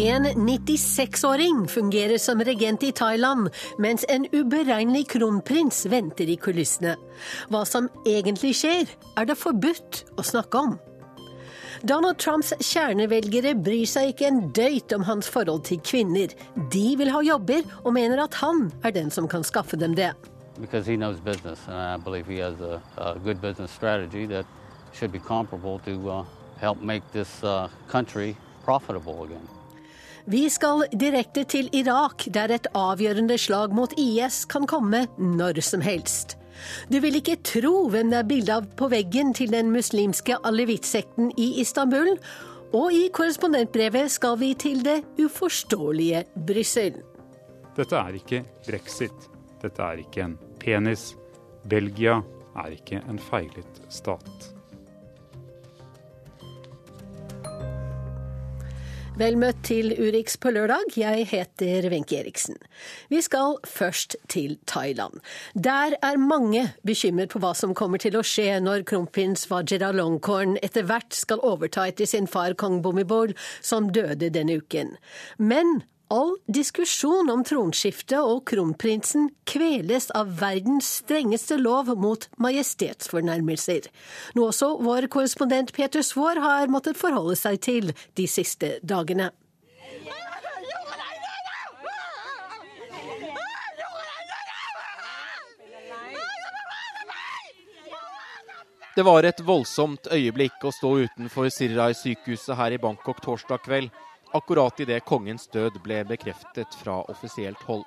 En 96-åring fungerer som regent i Thailand, mens en uberegnelig kronprins venter i kulissene. Hva som egentlig skjer, er det forbudt å snakke om. Donald Trumps kjernevelgere bryr seg ikke en døyt om hans forhold til kvinner. De vil ha jobber, og mener at han er den som kan skaffe dem det. business, a, a should be comparable to uh, help make this uh, country profitable again. Vi skal direkte til Irak, der et avgjørende slag mot IS kan komme når som helst. Du vil ikke tro hvem det er bilde av på veggen til den muslimske alevittsekten i Istanbul. Og i korrespondentbrevet skal vi til det uforståelige Brussel. Dette er ikke brexit. Dette er ikke en penis. Belgia er ikke en feilet stat. Vel møtt til Urix på lørdag. Jeg heter Wenche Eriksen. Vi skal først til Thailand. Der er mange bekymret på hva som kommer til å skje når kronprins Vajiralongkorn etter hvert skal overta etter sin far kong Bumibol, som døde denne uken. Men All diskusjon om tronskiftet og kronprinsen kveles av verdens strengeste lov mot majestetsfornærmelser. Noe også vår korrespondent Peter Svaar har måttet forholde seg til de siste dagene. Det var et voldsomt øyeblikk å stå utenfor Sirrai-sykehuset her i Bangkok torsdag kveld, akkurat idet kongens død ble bekreftet fra offisielt hold.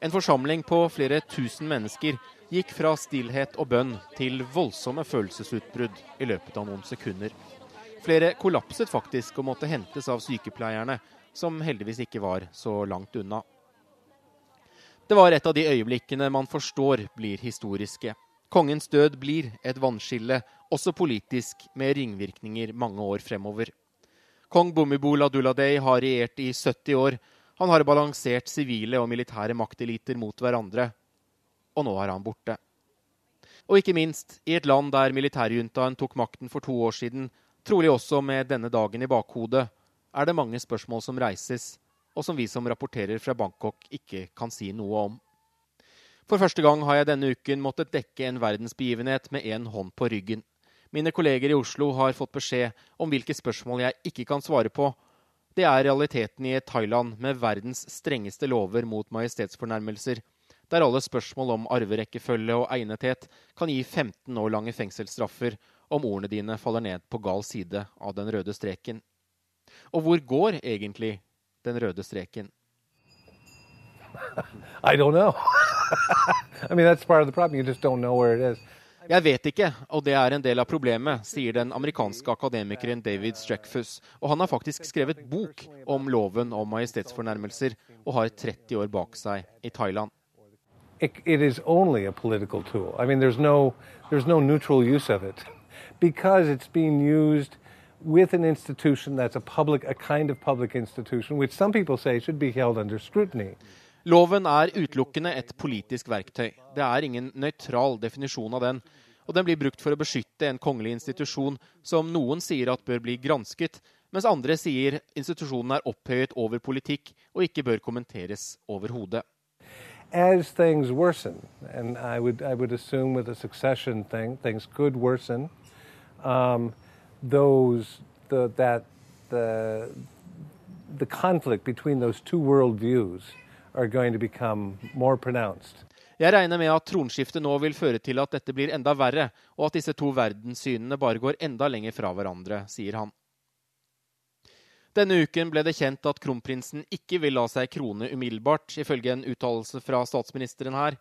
En forsamling på flere tusen mennesker gikk fra stillhet og bønn til voldsomme følelsesutbrudd i løpet av noen sekunder. Flere kollapset faktisk og måtte hentes av sykepleierne, som heldigvis ikke var så langt unna. Det var et av de øyeblikkene man forstår blir historiske. Kongens død blir et vannskille, også politisk, med ringvirkninger mange år fremover. Kong Bhumibol Aduladei har regjert i 70 år. Han har balansert sivile og militære makteliter mot hverandre. Og nå er han borte. Og ikke minst, i et land der militærjuntaen tok makten for to år siden, trolig også med denne dagen i bakhodet, er det mange spørsmål som reises, og som vi som rapporterer fra Bangkok ikke kan si noe om. For første gang har jeg denne uken måttet dekke en verdensbegivenhet med én hånd på ryggen. Mine kolleger i Oslo har fått beskjed om hvilke spørsmål jeg ikke kan svare på. Det er realiteten i Thailand med verdens strengeste lover mot majestetsfornærmelser, der alle spørsmål om arverekkefølge og egnethet kan gi 15 år lange fengselsstraffer om ordene dine faller ned på gal side av den røde streken. Og hvor går egentlig den røde streken? I don't know. I mean, that's part of the problem. You just don't know where it is. Jeg vet ikke, og det er en del av problemet, sier den amerikanske akademikeren David Streckfuss. Og han har faktisk skrevet bok om loven om majestetsfornærmelser, og har 30 år bak seg i Thailand. It, it is only a political tool. I mean, there's no, there's no neutral use of it because it's being used with an institution that's a public, a kind of public institution, which some people say should be held under scrutiny. Loven er utelukkende et politisk verktøy. Det er ingen nøytral definisjon av den. Og den blir brukt for å beskytte en kongelig institusjon som noen sier at bør bli gransket, mens andre sier institusjonen er opphøyet over politikk og ikke bør kommenteres overhodet. As things worsen, and I would, I would assume with a succession thing, things could worsen, um, those, the, that, the, the conflict between those two worldviews are going to become more pronounced. Jeg regner med at tronskiftet nå vil føre til at dette blir enda verre, og at disse to verdenssynene bare går enda lenger fra hverandre, sier han. Denne uken ble det kjent at kronprinsen ikke vil la seg krone umiddelbart, ifølge en uttalelse fra statsministeren her.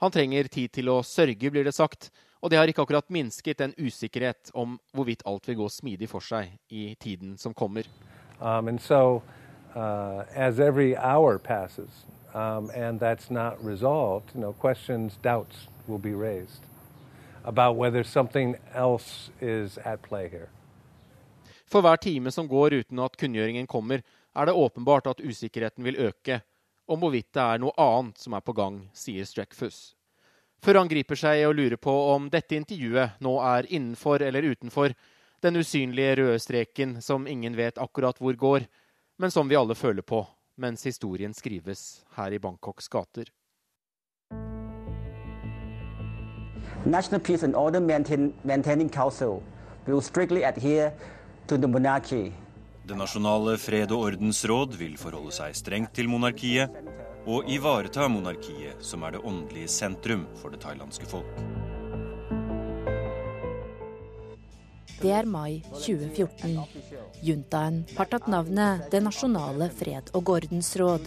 Han trenger tid til å sørge, blir det sagt, og det har ikke akkurat minsket en usikkerhet om hvorvidt alt vil gå smidig for seg i tiden som kommer. Um, and so, uh, as every hour passes, um, and that's not resolved, you know, questions, doubts will be raised about whether something else is at play here. For hver time som går uten at kunngjøringen kommer, er det åpenbart at usikkerheten vil øke om hvorvidt det er noe annet som er på gang, sier Streckfuss. Før han griper seg og lurer på om dette intervjuet nå er innenfor eller utenfor den usynlige røde streken som ingen vet akkurat hvor går, men som vi alle føler på mens historien skrives her i Bangkoks gater. National Peace and Order maintain, Maintaining Council will strictly adhere to the monarchy. Det nasjonale fred- og ordensråd vil forholde seg strengt til monarkiet og ivareta monarkiet, som er det åndelige sentrum for det thailandske folk. Det er mai 2014. Juntaen har tatt navnet Det nasjonale fred- og ordensråd.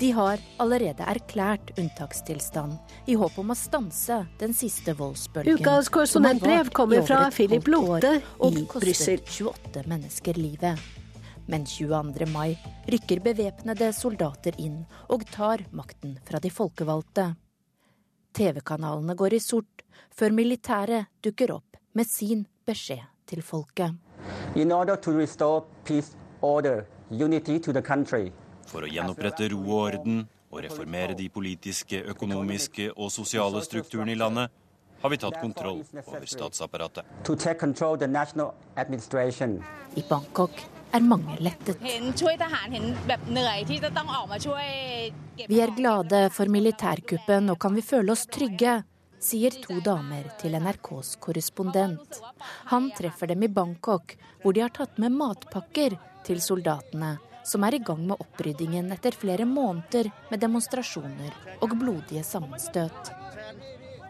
De har allerede erklært unntakstilstand i håp om å stanse den siste voldsbølgen. Ukas korrespondentbrev kommer fra Philip Lote i Brussel. 28 mennesker livet. Men 22. mai rykker bevæpnede soldater inn og tar makten fra de folkevalgte. TV-kanalene går i sort før militæret dukker opp med sin beskjed til folket in order to restore peace, order, unity to the country. For å gjenopprette ro og orden og reformere de politiske, økonomiske og sosiale strukturene i landet, har vi tatt kontroll over statsapparatet. I Bangkok er mange lettet. Vi er glade for militærkuppen, og kan vi føle oss trygge, sier to damer til NRKs korrespondent. Han treffer dem i Bangkok, hvor de har tatt med matpakker til soldatene, som er i gang med oppryddingen etter flere måneder med demonstrasjoner og blodige sammenstøt.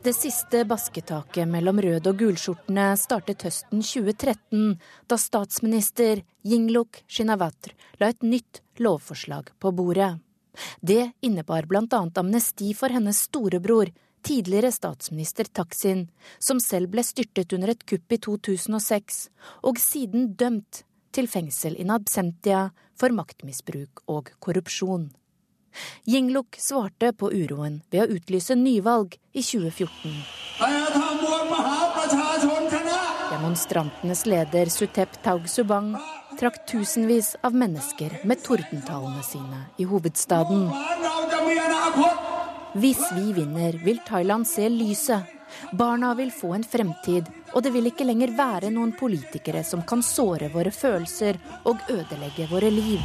Det siste basketaket mellom rød- og gulskjortene startet høsten 2013, da statsminister Yingluk Shinawatra la et nytt lovforslag på bordet. Det innebar bl.a. amnesti for hennes storebror, tidligere statsminister Taksin, som selv ble styrtet under et kupp i 2006, og siden dømt til fengsel in absentia for maktmisbruk og korrupsjon. Yingluk svarte på uroen ved å utlyse nyvalg i 2014. Demonstrantenes leder Sutep Taug-Subang trakk tusenvis av mennesker med tordentalene sine i hovedstaden. Hvis vi vinner, vil Thailand se lyset. Barna vil få en fremtid, og det vil ikke lenger være noen politikere som kan såre våre følelser og ødelegge våre liv.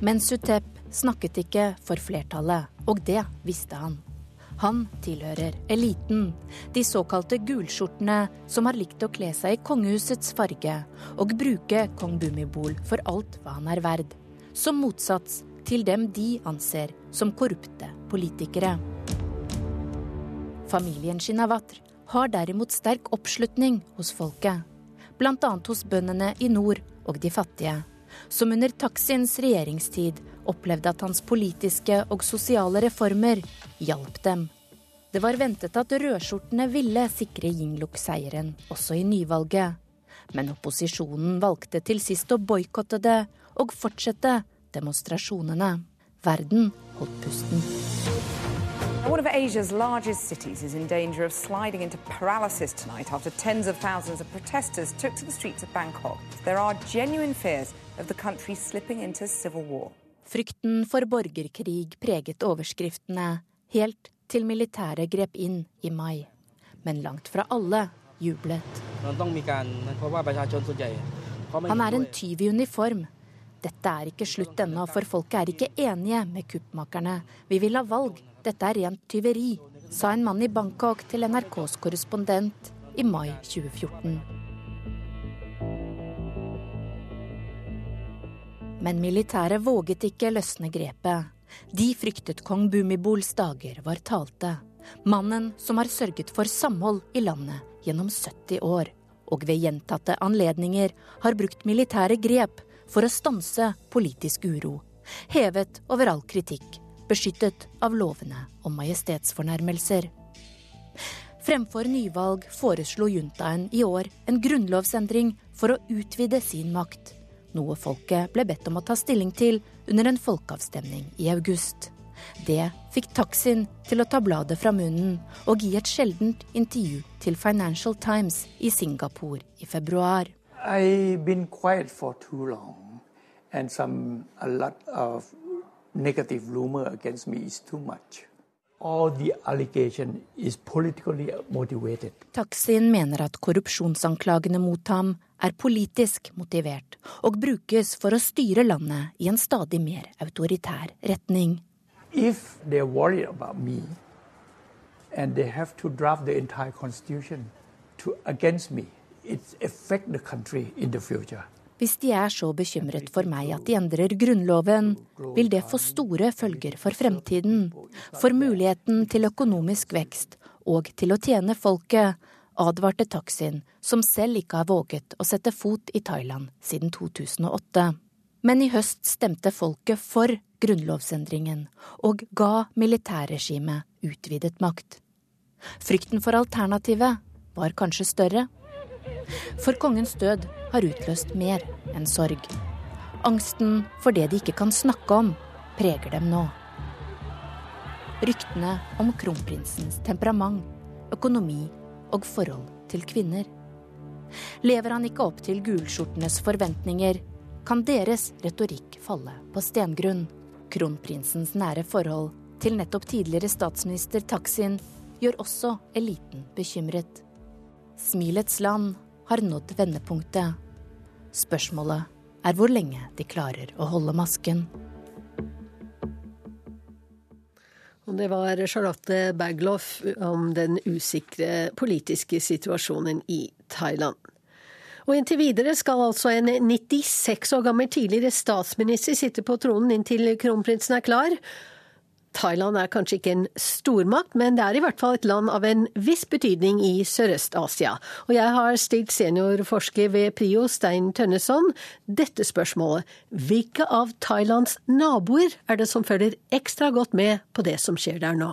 Men Sutep snakket ikke for flertallet, og det visste han. Han tilhører eliten, de såkalte gulskjortene som har likt å kle seg i kongehusets farge og bruke kong Bumibol for alt hva han er verd, som motsats til dem de anser som korrupte politikere. Familien Shinawatr har derimot sterk oppslutning hos folket, bl.a. hos bøndene i nord og de fattige, som under Taksins regjeringstid opplevde at hans politiske og sosiale reformer hjalp dem. Det var ventet at rødskjortene ville sikre Yingluck seieren også i nyvalget. Men opposisjonen valgte til sist å boikotte det og fortsette demonstrasjonene. Verden holdt pusten. One of Asia's largest cities is in danger of sliding into paralysis tonight after tens of thousands of protesters took to the streets of Bangkok. There are genuine fears of the country slipping into civil war. Frykten for borgerkrig preget overskriftene, helt til militæret grep inn i mai. Men langt fra alle jublet. Han er en tyv i uniform. Dette er ikke slutt ennå, for folket er ikke enige med kuppmakerne. Vi vil ha valg. Dette er rent tyveri, sa en mann i Bangkok til NRKs korrespondent i mai 2014. Men militæret våget ikke løsne grepet. De fryktet kong Bumibols dager var talte. Mannen som har sørget for samhold i landet gjennom 70 år, og ved gjentatte anledninger har brukt militære grep for å stanse politisk uro. Hevet over all kritikk, beskyttet av lovene om majestetsfornærmelser. Fremfor nyvalg foreslo juntaen i år en grunnlovsendring for å utvide sin makt noe folket ble bedt om å ta stilling til under en folkeavstemning i august. Det fikk Taksin til å ta bladet fra munnen og gi et sjeldent intervju til Financial Times i Singapore i februar. I've been quiet for too long, and some a lot of negative rumor against me is too much. all the allegation is politically motivated. Taksin mener at korrupsjonsanklagene mot ham er politisk motivert og brukes for å styre landet i en stadig mer autoritær retning. If they're worried about me and they have to draft the entire constitution to, against me, Hvis de er så bekymret for meg at de endrer Grunnloven, vil det få store følger for fremtiden, for muligheten til økonomisk vekst og til å tjene folket, advarte Taksin, som selv ikke har våget å sette fot i Thailand siden 2008. Men i høst stemte folket for grunnlovsendringen og ga militærregimet utvidet makt. Frykten for alternativet var kanskje større for kongens død har utløst mer enn sorg. Angsten for det de ikke kan snakke om, preger dem nå. Ryktene om kronprinsens temperament, økonomi og forhold til kvinner. Lever han ikke opp til gulskjortenes forventninger, kan deres retorikk falle på stengrunn. Kronprinsens nære forhold til nettopp tidligere statsminister Taksin gjør også eliten bekymret. Smilets land har nådd vendepunktet. Spørsmålet er hvor lenge de klarer å holde masken. Og det var Charlotte Bergloff om den usikre politiske situasjonen i Thailand. Og inntil videre skal altså en 96 år gammel tidligere statsminister sitte på tronen inntil kronprinsen er klar. Thailand er kanskje ikke en stormakt, men det er i hvert fall et land av en viss betydning i Sørøst-Asia. Og jeg har stilt seniorforsker ved Prio, Stein Tønneson, dette spørsmålet. Hvilke av Thailands naboer er det som følger ekstra godt med på det som skjer der nå?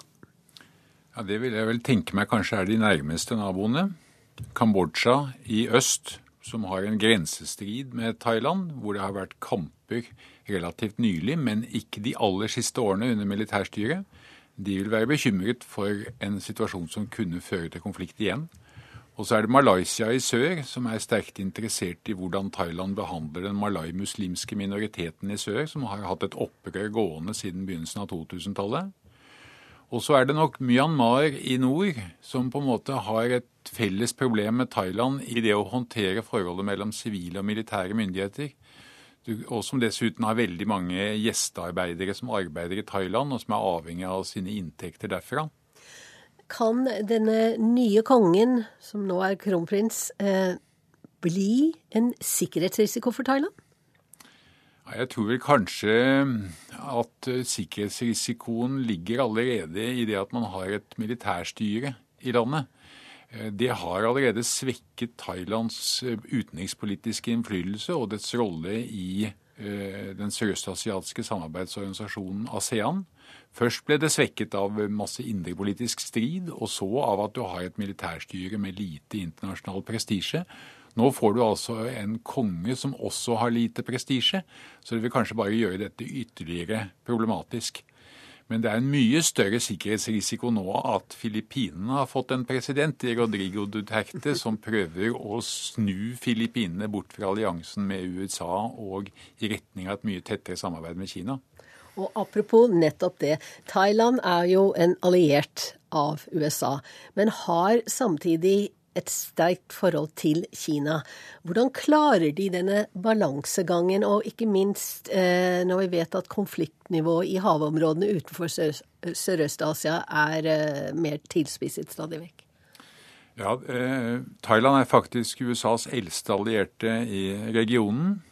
Ja, Det vil jeg vel tenke meg kanskje er de nærmeste naboene. Kambodsja i øst, som har en grensestrid med Thailand, hvor det har vært kamper relativt nylig, men ikke de aller siste årene under militærstyret. De vil være bekymret for en situasjon som kunne føre til konflikt igjen. Og så er det Malaysia i sør, som er sterkt interessert i hvordan Thailand behandler den malai-muslimske minoriteten i sør, som har hatt et opprør gående siden begynnelsen av 2000-tallet. Og så er det nok Myanmar i nord, som på en måte har et felles problem med Thailand i det å håndtere forholdet mellom sivile og militære myndigheter og som dessuten har veldig mange gjestearbeidere som arbeider i Thailand, og som er avhengig av sine inntekter derfra. Kan denne nye kongen, som nå er kronprins, eh, bli en sikkerhetsrisiko for Thailand? Jeg tror vel kanskje at sikkerhetsrisikoen ligger allerede i det at man har et militærstyre i landet. Eh, det har allerede svekket Thailands eh, utenrikspolitiske innflytelse og dets rolle i eh, den sørøstasiatiske samarbeidsorganisasjonen ASEAN. Først ble det svekket av masse indrepolitisk strid, og så av at du har et militærstyre med lite internasjonal prestisje. Nå får du altså en konge som også har lite prestisje, så det vil kanskje bare gjøre dette ytterligere problematisk. Men det er en mye større sikkerhetsrisiko nå at Filippinene har fått en president, Rodrigo Duterte, som prøver å snu Filippinene bort fra alliansen med USA og i retning av et mye tettere samarbeid med Kina. Og apropos nettopp det. Thailand er jo en alliert av USA, men har samtidig et sterkt forhold til Kina. Hvordan klarer de denne balansegangen, og ikke minst eh, når vi vet at konfliktnivået i havområdene utenfor Sørøst-Asia er eh, mer tilspisset stadig vekk? Ja, eh, Thailand er faktisk USAs eldste allierte i regionen.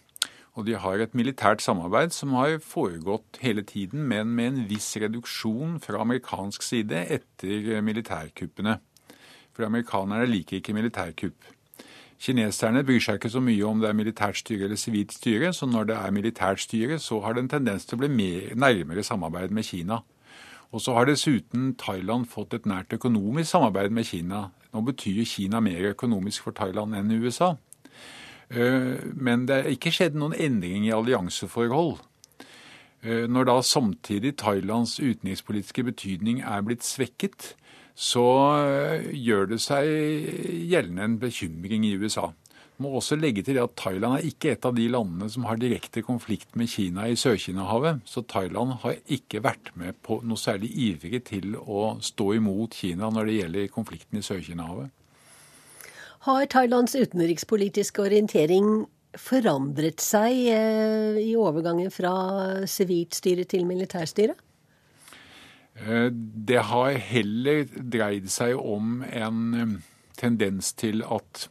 Og de har et militært samarbeid som har foregått hele tiden, men med en viss reduksjon fra amerikansk side etter militærkuppene. For amerikanerne liker ikke militærkupp. Kineserne bryr seg ikke så mye om det er militært styre eller sivilt styre, så når det er militært styre, så har det en tendens til å bli mer, nærmere samarbeid med Kina. Og så har dessuten Thailand fått et nært økonomisk samarbeid med Kina. Nå betyr Kina mer økonomisk for Thailand enn USA. Eh, men det er ikke skjedd noen endring i allianseforhold. Eh, når da samtidig Thailands utenrikspolitiske betydning er blitt svekket, så eh, gjør det seg gjeldende en bekymring i USA. må også legge til at Thailand er ikke et av de landene som har direkte konflikt med Kina i Sør-Kina-havet. Så Thailand har ikke vært med på noe særlig ivrig til å stå imot Kina når det gjelder konflikten i Sør-Kina-havet. Har Thailands utenrikspolitiske orientering forandret seg eh, i overgangen fra sivilt styre til militærstyre? Eh, det har heller dreid seg om en eh, tendens til at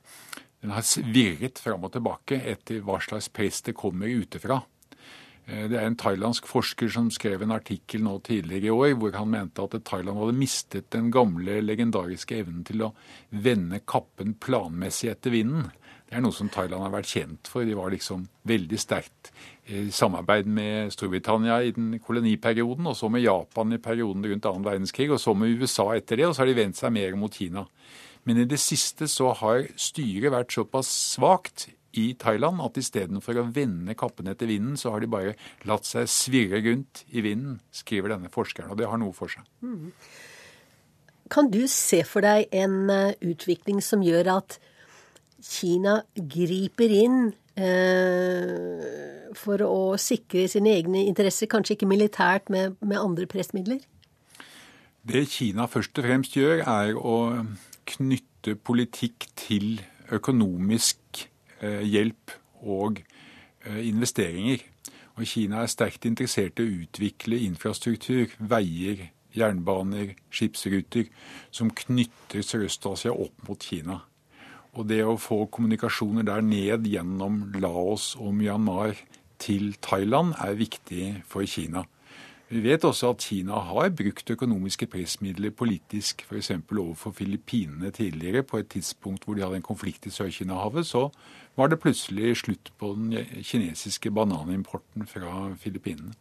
den har virret fram og tilbake etter hva slags press det kommer utefra. Eh, det er en thailandsk forsker som skrev en artikkel nå tidligere i år hvor han mente at Thailand hadde mistet den gamle, legendariske evnen til å vende kappen planmessig etter vinden. Det er noe som Thailand har vært kjent for. De var liksom veldig sterkt i samarbeid med Storbritannia i den koloniperioden, og så med Japan i perioden rundt annen verdenskrig, og så med USA etter det, og så har de vendt seg mer mot Kina. Men i det siste så har styret vært såpass svakt i Thailand at istedenfor å vende kappen etter vinden, så har de bare latt seg svirre rundt i vinden, skriver denne forskeren. Og det har noe for seg. Mm. Kan du se for deg en eh, utvikling som gjør at Kina griper inn eh, for å sikre sine egne interesser, kanskje ikke militært, med, med andre pressmidler? Det Kina først og fremst gjør, er å knytte politikk til økonomisk eh, hjelp og eh, investeringer. Og Kina er sterkt interessert i å utvikle infrastruktur, veier, jernbaner, skipsruter, som knytter Sørøst-Asia opp mot Kina. Og det å få kommunikasjoner der ned gjennom Laos og Myanmar til Thailand er viktig for Kina. Vi vet også at Kina har brukt økonomiske pressmidler politisk, f.eks. overfor Filippinene tidligere. På et tidspunkt hvor de hadde en konflikt i Sør-Kina-havet, så var det plutselig slutt på den kinesiske bananimporten fra Filippinene.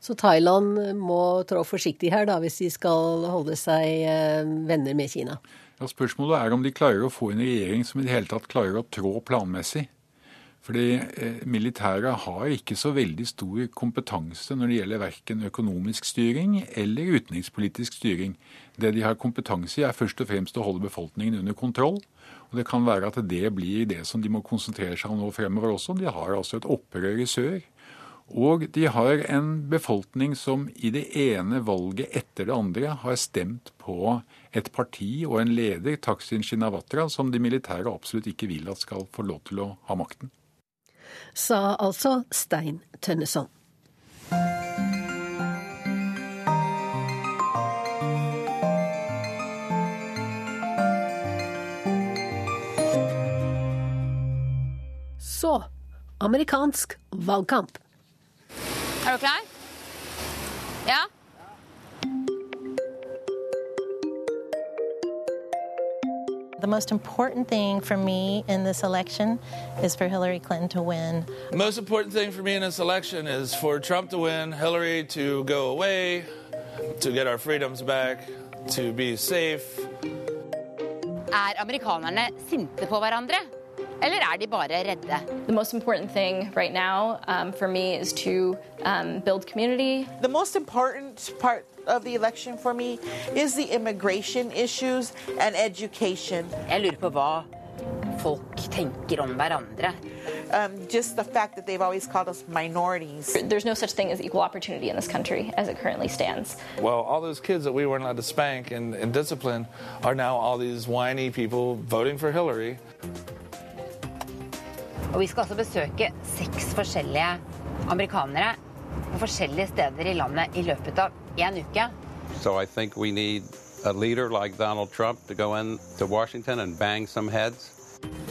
Så Thailand må trå forsiktig her, da, hvis de skal holde seg eh, venner med Kina? Ja, Spørsmålet er om de klarer å få en regjering som i det hele tatt klarer å trå planmessig. Fordi eh, militæret har ikke så veldig stor kompetanse når det gjelder verken økonomisk styring eller utenrikspolitisk styring. Det de har kompetanse i, er først og fremst å holde befolkningen under kontroll. Og Det kan være at det blir det som de må konsentrere seg om nå fremover også. De har altså et opprør i sør. Og de har en befolkning som i det ene valget etter det andre har stemt på et parti og en leder, Taksin Shinawatra, som de militære absolutt ikke vil at skal få lov til å ha makten sa altså Stein Tønneson. Så amerikansk valgkamp. Er du klar? Ja? The most important thing for me in this election is for Hillary Clinton to win. The most important thing for me in this election is for Trump to win, Hillary to go away, to get our freedoms back, to be safe. Er amerikanerne sinte på hverandre? Eller er de bare redde? The most important thing right now um, for me is to um, build community. The most important part of the election for me is the immigration issues and education. Jeg lurer på hva folk tenker om hverandre. Um, just the fact that they've always called us minorities. There's no such thing as equal opportunity in this country as it currently stands. Well, all those kids that we weren't allowed to spank and, and discipline are now all these whiny people voting for Hillary. Og vi skal altså besøke seks forskjellige amerikanere på forskjellige steder i landet i løpet av én uke. So I think we need a leader like Donald Trump to go into Washington and bang some heads.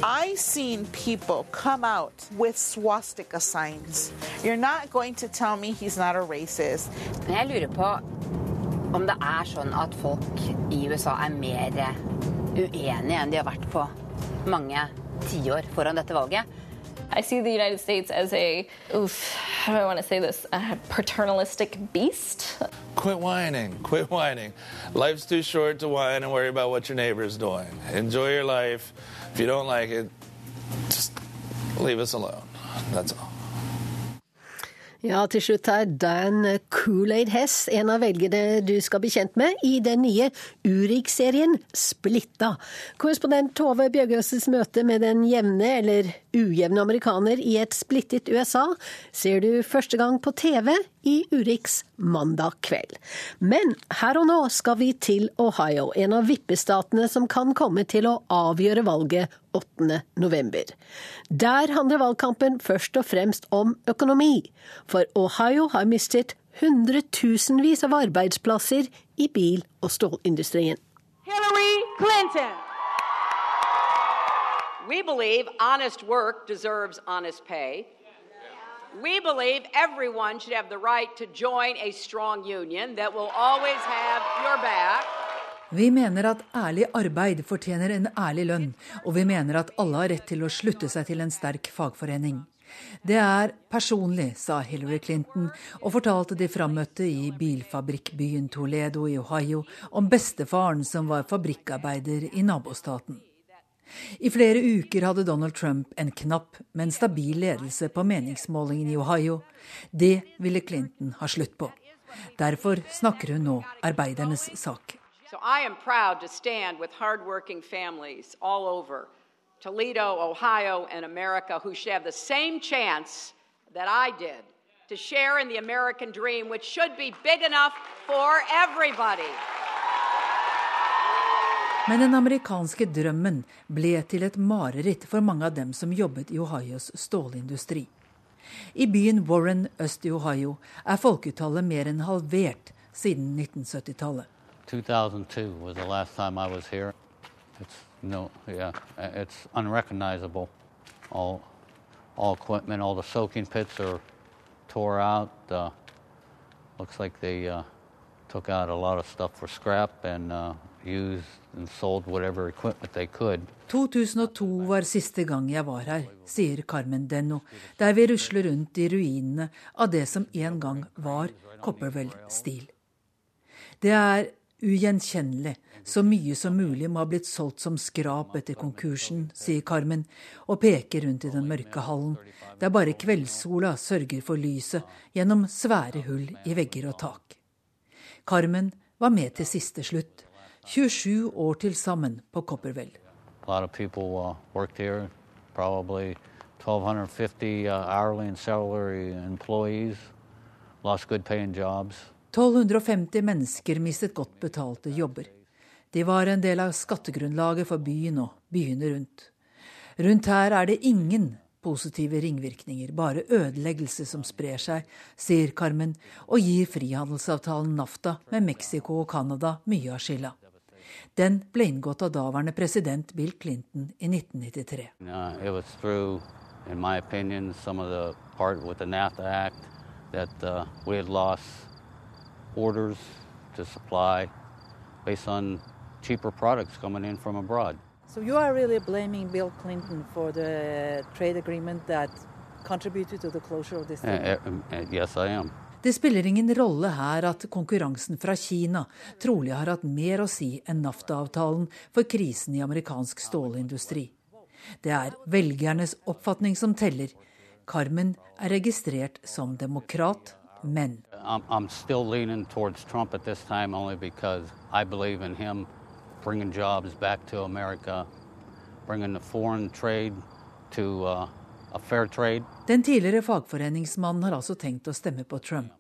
I've seen people come out with swastika signs. You're not going to tell me he's not a racist. Jeg lurer på om det er sånn at folk i USA er mer uenige enn de har vært på mange tiår foran dette valget. I see the United States as a, oof, how do I want to say this, a paternalistic beast. Quit whining, quit whining. Life's too short to whine and worry about what your neighbor's doing. Enjoy your life. If you don't like it, just leave us alone. That's all. Ja, til slutt her Dan Kool-Aid Hess, en av velgerne du skal bli kjent med i den nye Urix-serien Splitta. Korrespondent Tove Bjørgaas' møte med den jevne eller ujevne amerikaner i et splittet USA ser du første gang på TV i Urix mandag kveld. Men her og nå skal vi til Ohio, en av vippestatene som kan komme til å avgjøre valget 8. november. Der handler valgkampen først og fremst om økonomi, for Ohio har mistet hundretusenvis av arbeidsplasser i bil- og stålindustrien. Hillary Clinton. We believe honest work deserves honest pay. We believe everyone should have the right to join a strong union that will always have your back. Vi mener at ærlig arbeid fortjener en ærlig lønn, og vi mener at alle har rett til å slutte seg til en sterk fagforening. Det er personlig, sa Hillary Clinton, og fortalte de frammøtte i bilfabrikkbyen Toledo i Ohio om bestefaren som var fabrikkarbeider i nabostaten. I flere uker hadde Donald Trump en knapp, men stabil ledelse på meningsmålingen i Ohio. Det ville Clinton ha slutt på. Derfor snakker hun nå arbeidernes sak. So I am proud to stand with hardworking families over Toledo, Ohio, and America who should have the same chance that I did to share in the American dream, which should be big enough for everybody. Men den amerikanske drømmen ble til et mareritt for mange av dem som jobbet i Ohios stålindustri. I byen Warren øst i Ohio er folketallet mer enn halvert siden 1970-tallet. 2002 was the last time I was here. It's no, yeah, it's unrecognizable. All, all equipment, all the soaking pits are tore out. Uh, looks like they uh, took out a lot of stuff for scrap and uh, used and sold whatever equipment they could. 2002 var siste gang jeg var her, sier Carmen Denno, der vi rusler rundt i ruinene av det som en gang var Copperwell-stil. Det er ugjenkjennelig. Så mye som mulig må ha blitt solgt som skrap etter konkursen, sier Carmen, og peker rundt i den mørke hallen, der bare kveldssola sørger for lyset gjennom svære hull i vegger og tak. Carmen var med til siste slutt. 27 år til sammen på Copperwell. A lot of people uh, worked here, probably 1,250 uh, hourly and salary employees, lost good paying jobs. 1250 mennesker mistet godt betalte jobber. De var en del av skattegrunnlaget for byen og byene rundt. Rundt her er det ingen positive ringvirkninger, bare ødeleggelse som sprer seg, sier Carmen, og gir frihandelsavtalen NAFTA med Mexico og Canada mye av skylda. Den ble inngått av daværende president Bill Clinton i 1993. Uh, through, in my opinion, some of the part with the NAFTA Act that uh, we had lost orders to supply based on cheaper products coming in from abroad. So you are really blaming Bill Clinton for the trade agreement that contributed to the closure of this Uh, uh, yes, I am. Det spiller ingen rolle her at konkurransen fra Kina trolig har hatt mer å si enn NAFTA-avtalen for krisen i amerikansk stålindustri. Det er velgernes oppfatning som teller. Carmen er registrert som demokrat, men I'm, still leaning towards Trump at this time only because I believe in him bringing jobs back to America, bringing the foreign trade to uh. Den tidligere fagforeningsmannen har altså tenkt å stemme på Trump.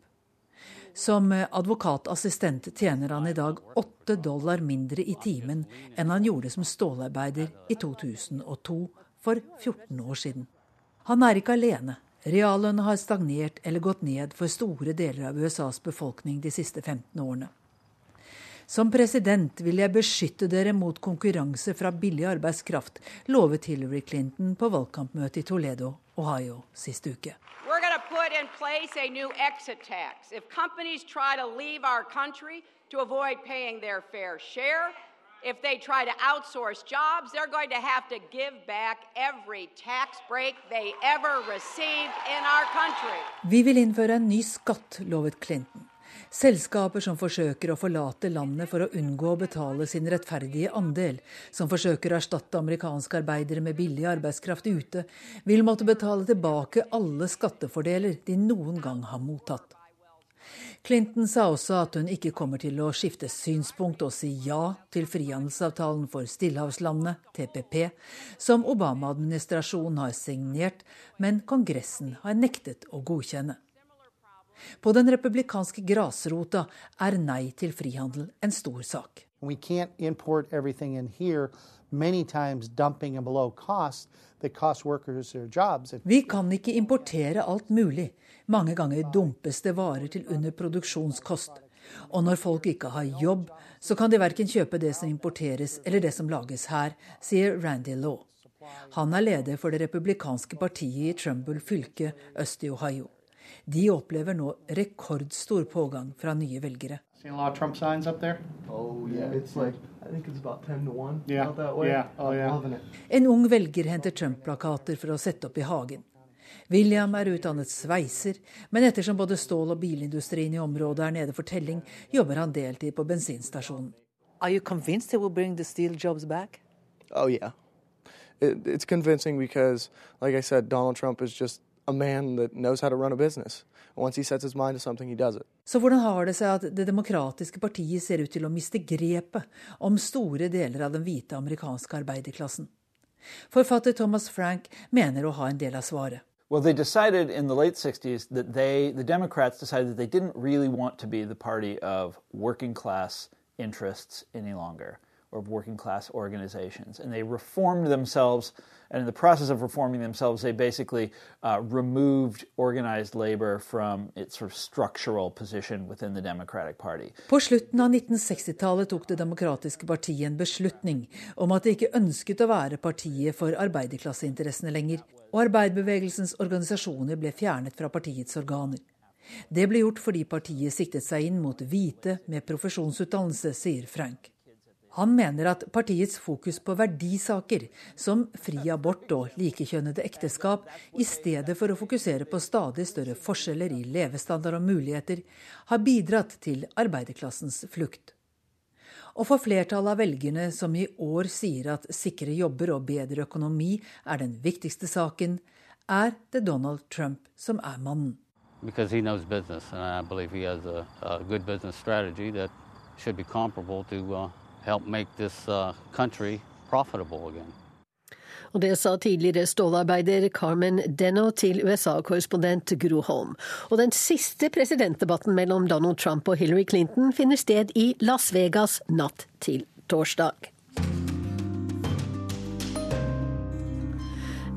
Som advokatassistent tjener han i dag åtte dollar mindre i timen enn han gjorde som stålarbeider i 2002, for 14 år siden. Han er ikke alene. Reallønna har stagnert eller gått ned for store deler av USAs befolkning de siste 15 årene. Som president vil jeg beskytte dere mot konkurranse fra billig arbeidskraft, lovet Hillary Clinton på valgkampmøtet i Toledo, Ohio, sist uke. We're going to put in place a new exit tax. If companies try to leave our country to avoid paying their fair share, if they try to outsource jobs, they're going to have to give back every tax break they ever received in our country. Vi vil innføre en ny skatt, lovet Clinton. Selskaper som forsøker å forlate landet for å unngå å betale sin rettferdige andel, som forsøker å erstatte amerikanske arbeidere med billig arbeidskraft ute, vil måtte betale tilbake alle skattefordeler de noen gang har mottatt. Clinton sa også at hun ikke kommer til å skifte synspunkt og si ja til frihandelsavtalen for stillehavslandene, TPP, som Obama-administrasjonen har signert, men Kongressen har nektet å godkjenne. På den republikanske grasrota er nei til frihandel en stor sak. Vi kan ikke importere alt mulig. Mange ganger dumpes det varer til under produksjonskost. Og når folk ikke har jobb, så kan de verken kjøpe det som importeres eller det som lages her, sier Randy Law. Han er leder for det republikanske partiet i Trumbull fylke øst i Ohio. De opplever nå rekordstor pågang fra nye velgere. En ung velger henter Trump-plakater for å sette opp i hagen. William er utdannet sveiser, men ettersom både stål- og bilindustrien i området er nede for telling, jobber han deltid på bensinstasjonen. Are you convinced it will bring the steel jobs back? Oh yeah, it, it's convincing because, like I said, Donald Trump is just a man that knows how to run a business. Once he sets his mind to something, he does it. Så hvordan har det seg at Det demokratiske partiet ser ut til å miste grepet om store deler av den hvite amerikanske arbeiderklassen? Forfatter Thomas Frank mener å ha en del av svaret. Well, they decided in the late 60s that they, the Democrats decided that they didn't really want to be the party of working class interests any longer, or working class organizations. And they reformed themselves And in the process of reforming themselves, they basically uh, removed organized labor from its sort of structural position within the Democratic Party. På slutten av 1960-tallet tok Det demokratiske partiet en beslutning om at det ikke ønsket å være partiet for arbeiderklasseinteressene lenger, og arbeiderbevegelsens organisasjoner ble fjernet fra partiets organer. Det ble gjort fordi partiet siktet seg inn mot hvite med profesjonsutdannelse, sier Frank. Han mener at partiets fokus på verdisaker, som fri abort og likekjønnede ekteskap, i stedet for å fokusere på stadig større forskjeller i levestandard og muligheter, har bidratt til arbeiderklassens flukt. Og for flertallet av velgerne som i år sier at sikre jobber og bedre økonomi er den viktigste saken, er det Donald Trump som er mannen. Because he knows business, and I believe he has a, a good business strategy that should be comparable to uh, help make this uh, country profitable again. Og Det sa tidligere stålarbeider Carmen Denno til USA-korrespondent Gro Holm. Og den siste presidentdebatten mellom Donald Trump og Hillary Clinton finner sted i Las Vegas natt til torsdag.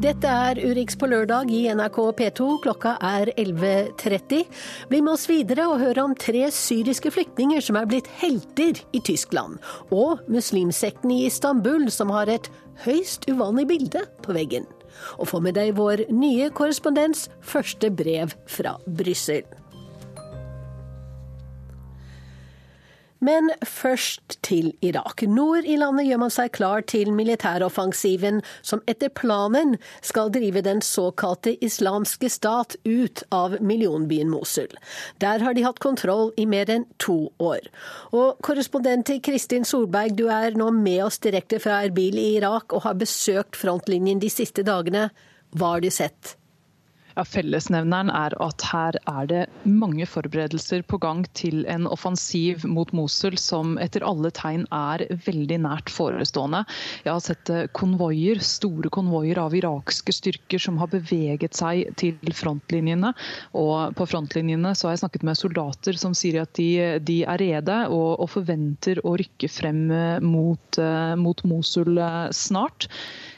Dette er Urix på lørdag i NRK P2. Klokka er 11.30. Bli med oss videre og hør om tre syriske flyktninger som er blitt helter i Tyskland. Og muslimsekten i Istanbul som har et høyst uvanlig bilde på veggen. Og få med deg vår nye korrespondens, første brev fra Brussel. Men først til Irak. Nord i landet gjør man seg klar til militæroffensiven som etter planen skal drive den såkalte islamske stat ut av millionbyen Mosul. Der har de hatt kontroll i mer enn to år. Og korrespondent Kristin Solberg, du er nå med oss direkte fra Erbil i Irak og har besøkt frontlinjen de siste dagene. Hva har du sett? Ja, Fellesnevneren er at her er det mange forberedelser på gang til en offensiv mot Mosul som etter alle tegn er veldig nært forestående. Jeg har sett eh, konvoier, store konvoier av irakske styrker som har beveget seg til frontlinjene. Og på frontlinjene så har jeg snakket med soldater som sier at de, de er rede og, og, forventer å rykke frem eh, mot, uh, mot Mosul snart.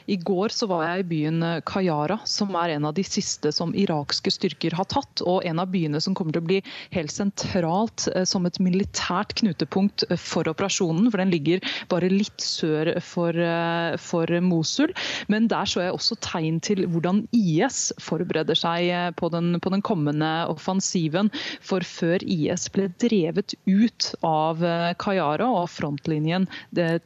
I går så var jeg i byen Kayara, som er en av de siste som irakske styrker har tatt. Og en av byene som kommer til å bli helt sentralt eh, som et militært knutepunkt eh, for operasjonen. For den ligger bare litt sør for, eh, for Mosul. Men der så jeg også tegn til hvordan IS forbereder seg på den, på den kommende offensiven. For før IS ble drevet ut av Kayara og frontlinjen det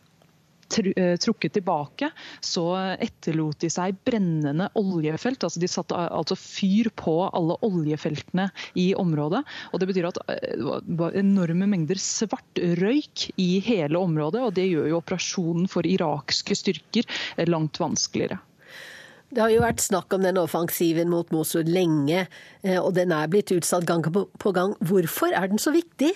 trukket tilbake, så etterlot de seg brennende oljefelt. altså De satte altså fyr på alle oljefeltene i området. og Det betyr at det var enorme mengder svart røyk i hele området. og Det gjør jo operasjonen for irakske styrker langt vanskeligere. Det har jo vært snakk om den offensiven mot Mosul lenge, eh, og den er blitt utsatt gang på gang. Hvorfor er den så viktig?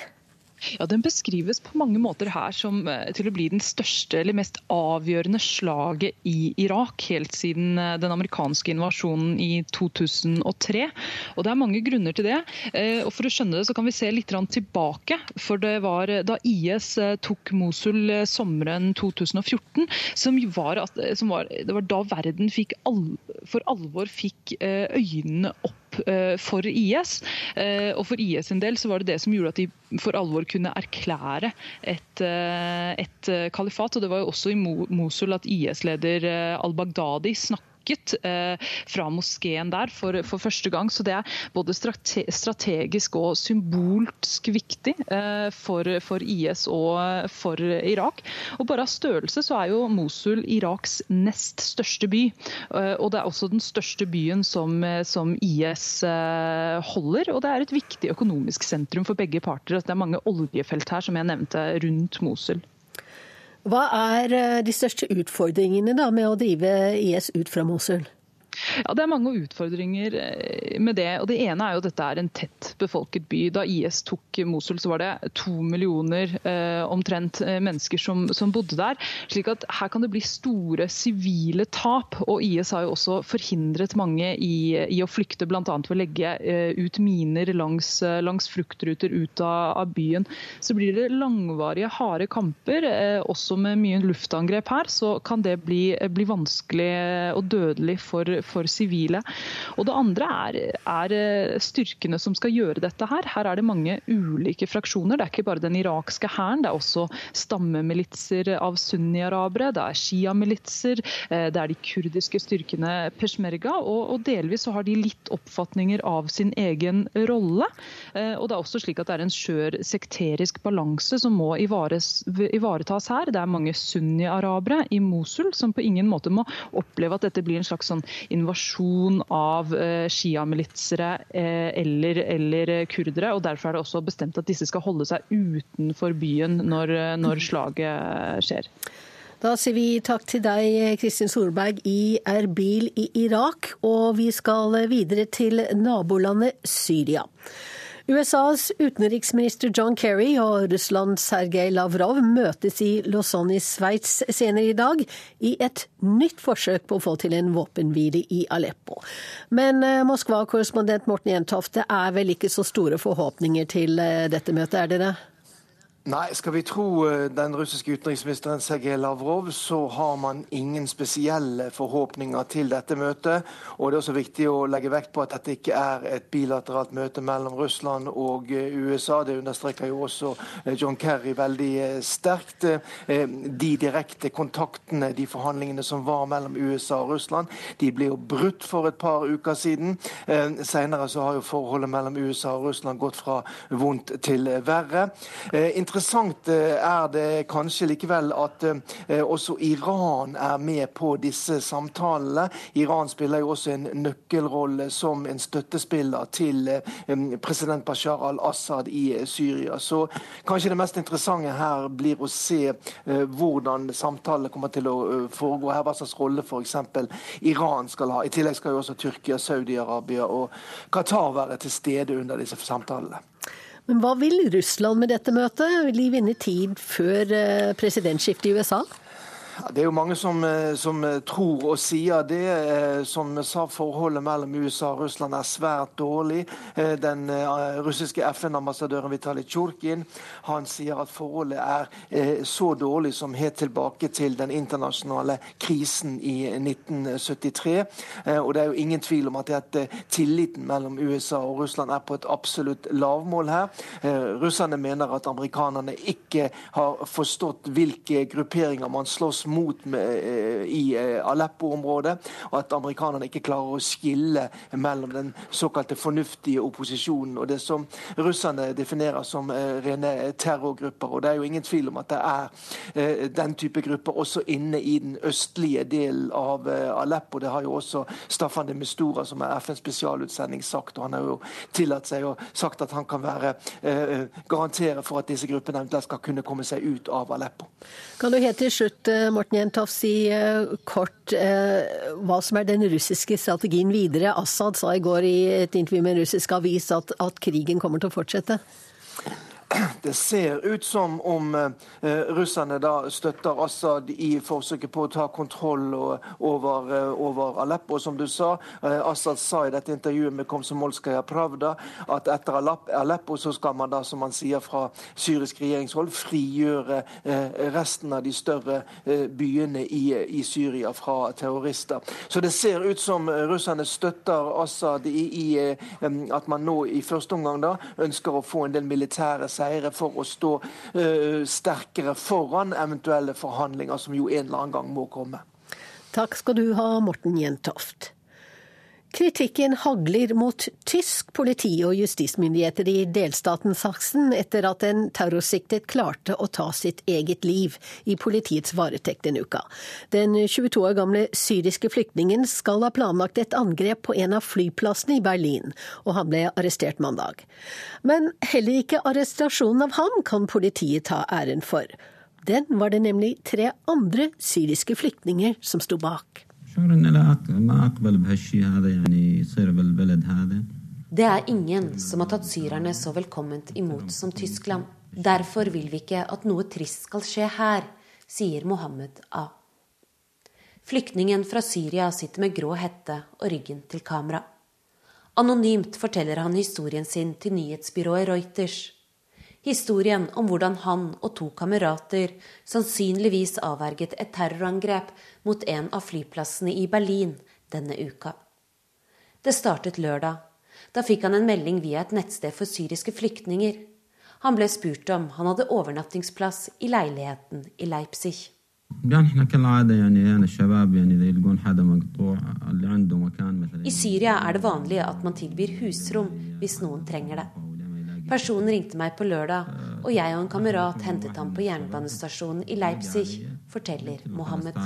Ja, Den beskrives på mange måter her som eh, til å bli den største eller mest avgjørende slaget i Irak helt siden eh, den amerikanske invasjonen i 2003. Og Det er mange grunner til det. Eh, og For å skjønne det så kan vi se litt tilbake. For det var da IS tok Mosul sommeren 2014, som var, som var, det var da verden fikk all, for alvor fikk øynene opp Eh, for IS. Eh, og for IS sin del så var det det som gjorde at de for alvor kunne erklære et, eh, et kalifat. Og det var jo også i Mosul at IS-leder al-Baghdadi snakket snakket eh, fra moskeen der for, for, første gang. Så det er både strate strategisk og symbolsk viktig eh, for, for, IS og for Irak. Og bare av størrelse så er jo Mosul Iraks nest største by. Eh, og det er også den største byen som, som IS holder. Og det er et viktig økonomisk sentrum for begge parter. Det er mange oljefelt her, som jeg nevnte, rundt Mosul. Hva er eh, de største utfordringene da med å drive IS ut fra Mosul? Ja, Det er mange utfordringer eh, med det. og Det ene er jo at dette er en tett befolket by. Da IS tok Mosul, så var det to millioner eh, omtrent eh, mennesker som, som, bodde der. slik at her kan det bli store sivile tap. og IS har jo også forhindret mange i, i å flykte, bl.a. ved å legge eh, ut miner langs, eh, langs fruktruter ut av, av, byen. Så blir det langvarige, harde kamper, eh, også med mye luftangrep her. Så kan det bli, bli vanskelig og dødelig for for sivile. Og Det andre er, er, eh, styrkene som skal gjøre dette. Her Her er det mange ulike fraksjoner. Det er ikke bare den irakske hæren, det er også stammemilitser av sunni-arabere, det er shia-militser, eh, det er de kurdiske styrkene peshmerga, og, og, delvis så har de litt oppfatninger av sin egen rolle. Eh, og det er også slik at det er en skjør sekterisk balanse som må ivaretas her. Det er mange sunni-arabere i Mosul som på ingen måte må oppleve at dette blir en slags sånn invasjon av eh, sjiamilitsere eh, eller, eller, kurdere. og Derfor er det også bestemt at disse skal holde seg utenfor byen når, når slaget skjer. Da sier vi takk til deg, Kristin Solberg i Erbil i Irak. Og vi skal videre til nabolandet Syria. USAs utenriksminister John Kerry og Russlands Sergej Lavrov møtes i Lausanne i Sveits senere i dag, i et nytt forsøk på å få til en våpenhvile i Aleppo. Men eh, Moskva-korrespondent Morten Jentoft, det er vel ikke så store forhåpninger til eh, dette møtet, er det det? Nei, skal vi tro eh, den russiske utenriksministeren Sergej Lavrov, så har man ingen spesielle forhåpninger til dette møtet. Og det er også viktig å legge vekt på at dette ikke er et bilateralt møte mellom Russland og eh, USA. Det understreker jo også eh, John Kerry veldig sterkt. De direkte kontaktene, de forhandlingene som var mellom USA og Russland, de ble jo brutt for et par uker siden. Senere så har jo forholdet mellom USA og Russland gått fra vondt til verre interessant eh, er det kanskje likevel at eh, også Iran er med på disse samtalene. Iran spiller jo også en nøkkelrolle som en støttespiller til eh, president Bashar al-Assad i Syria. Så kanskje det mest interessante her blir å se hvordan samtalene kommer til å foregå her, hva slags rolle f.eks. Iran skal ha. I tillegg skal jo også Tyrkia, Saudi-Arabia og Qatar være til stede under disse samtalene. Men hva vil Russland med dette møtet? Vil de vinne tid før eh, presidentskiftet i USA? Det er jo mange som, eh, som, eh, tror og sier det. Eh, som sa, forholdet mellom USA og Russland er svært dårlig. Den russiske FN-ambassadøren Vitalij Tsjurkin han sier at forholdet er så dårlig som helt tilbake til den internasjonale krisen i 1973. Og det er jo ingen tvil om at tilliten mellom USA og Russland er på et absolutt lavmål her. Russerne mener at amerikanerne ikke har forstått hvilke grupperinger man slåss mot i Aleppo-området, og at amerikanerne ikke klarer å skille mellom den såkalte fornuftige opposisjonen og det som russerne definerer som rene terrorgrupper. Og det er jo ingen tvil om at det er den type grupper også inne i den østlige delen av Aleppo. Det har jo også Staffan de Mistura, som er FNs spesialutsending, sagt. og Han har jo tillatt seg å sagt at han kan være, eh, garantere for at disse gruppene eventuelt skal kunne komme seg ut av Aleppo. Kan du helt til slutt eh, Morten Jentoff, si eh, kort eh, hva som er den russiske strategien videre? Assad sa i går i et intervju med en russisk avis at, at krigen kommer til å fortsette. Det ser ut som om eh, russerne da støtter Assad i forsøket på å ta kontroll over, eh, over Aleppo. Som du sa, eh, Assad sa i dette intervjuet med Komsomolskaja Pravda at etter Aleppo så skal man da, som man sier fra syrisk regjeringshold, frigjøre eh, resten av de større eh, byene i, i, Syria fra terrorister. Så det ser ut som russerne støtter Assad i, i eh, at man nå i første omgang da ønsker å få en del militære seier seire for å stå uh, sterkere foran eventuelle forhandlinger, som jo en eller annen gang må komme. Takk skal du ha, Morten Jentoft. Kritikken hagler mot tysk politi og justismyndigheter i delstaten Saksen etter at en terrorsiktet klarte å ta sitt eget liv i politiets varetekt denne uka. Den 22 år gamle syriske flyktningen skal ha planlagt et angrep på en av flyplassene i Berlin, og han ble arrestert mandag. Men heller ikke arrestasjonen av ham kan politiet ta æren for. Den var det nemlig tre andre syriske flyktninger som sto bak. Det er ingen som har tatt syrerne så velkomment imot som Tyskland. Derfor vil vi ikke at noe trist skal skje her, sier Mohammed A. Flyktningen fra Syria sitter med grå hette og ryggen til kamera. Anonymt forteller han historien sin til nyhetsbyrået Reuters. Historien om hvordan han og to kamerater sannsynligvis avverget et terrorangrep mot en av flyplassene i Berlin denne uka. Det startet lørdag. Da fikk han en melding via et nettsted for syriske flyktninger. Han ble spurt om han hadde overnattingsplass i leiligheten i Leipzig. I Syria er det vanlig at man tilbyr husrom hvis noen trenger det. Personen ringte meg på lørdag, og jeg og en kamerat hentet ham på jernbanestasjonen i Leipzig, forteller Mohammed.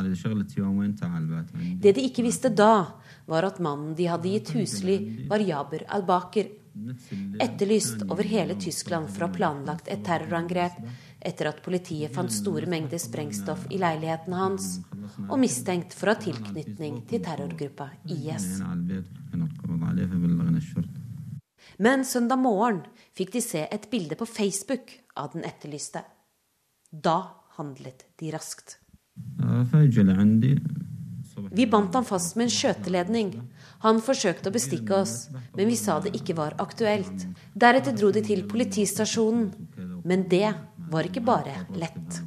Det de ikke visste da, var at mannen de hadde gitt husly, var Jaber al-Baker. Etterlyst over hele Tyskland for å ha planlagt et terrorangrep etter at politiet fant store mengder sprengstoff i leiligheten hans, og mistenkt for å ha tilknytning til terrorgruppa IS. Men søndag morgen fikk de se et bilde på Facebook av den etterlyste. Da handlet de raskt. Vi bandt ham fast med en skjøteledning. Han forsøkte å bestikke oss, men vi sa det ikke var aktuelt. Deretter dro de til politistasjonen. Men det var ikke bare lett.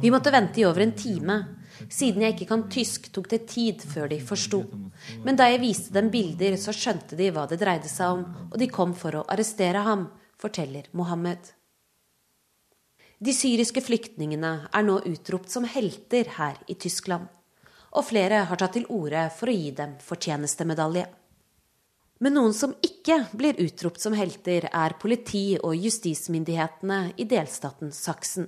Vi måtte vente i over en time. Siden jeg ikke kan tysk, tok det tid før de forsto. Men da jeg viste dem bilder, så skjønte de hva det dreide seg om, og de kom for å arrestere ham, forteller Mohammed. De syriske flyktningene er nå utropt som helter her i Tyskland, og flere har tatt til orde for å gi dem fortjenestemedalje. Men noen som ikke blir utropt som helter, er politi- og justismyndighetene i delstaten Saksen.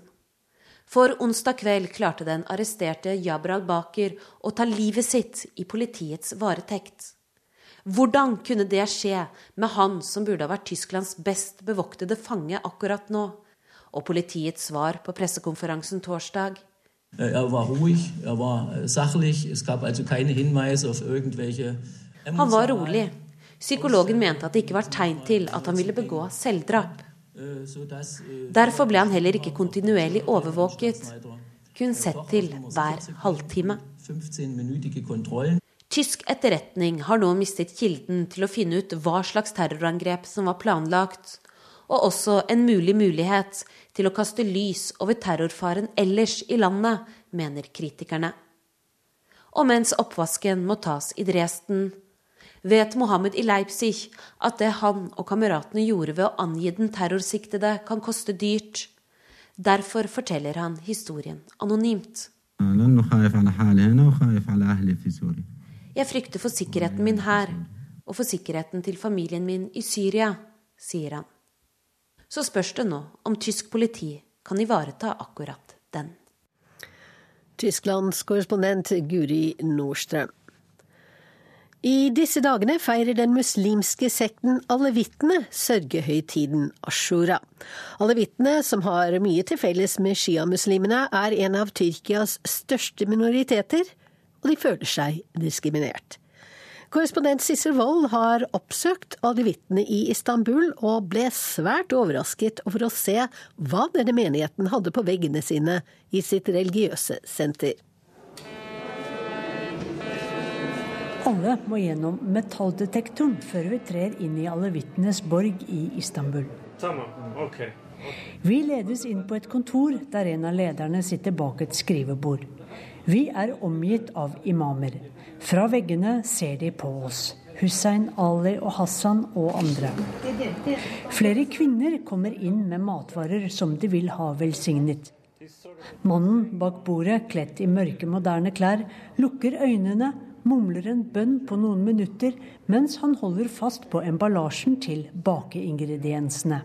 For onsdag kveld klarte den arresterte Jabra al-Baker å ta livet sitt i politiets varetekt. Hvordan kunne det skje med han som burde ha vært Tysklands best bevoktede fange akkurat nå? Og politiets svar på pressekonferansen torsdag? Äh, var ruhig, var sachlich, gab also keine Hinweise auf irgendwelche Han var rolig. Psykologen mente at det ikke var tegn til at han ville begå selvdrap. Derfor ble han heller ikke kontinuerlig overvåket, kun sett til hver halvtime. Tysk etterretning har nå mistet kilden til å finne ut hva slags terrorangrep som var planlagt, og også en mulig mulighet til å kaste lys over terrorfaren ellers i landet, mener kritikerne. Og mens oppvasken må tas i Dresden, vet Mohammed i Leipzig at det han og kameratene gjorde ved å angi den terrorsiktede, kan koste dyrt. Derfor forteller han historien anonymt. Jeg frykter for sikkerheten min her, og for sikkerheten til familien min i Syria, sier han. Så spørs det nå om tysk politi kan ivareta akkurat den. Tysklands korrespondent Guri Nordstrøm. I disse dagene feirer den muslimske sekten alevittene sørgehøytiden ashura. Alevittene, som har mye til felles med sjiamuslimene, er en av Tyrkias største minoriteter, og de føler seg diskriminert. Korrespondent Sissel Wold har oppsøkt alevittene i Istanbul, og ble svært overrasket over å se hva denne menigheten hadde på veggene sine i sitt religiøse senter. Alle må gjennom metalldetektoren før vi trer inn i alevittenes borg i Istanbul. Vi ledes inn på et kontor der en av lederne sitter bak et skrivebord. Vi er omgitt av imamer. Fra veggene ser de på oss. Hussein, Ali og Hassan og andre. Flere kvinner kommer inn med matvarer som de vil ha velsignet. Mannen bak bordet, kledd i mørke, moderne klær, lukker øynene, mumler en bønn på noen minutter, mens han holder fast på emballasjen til bakeingrediensene.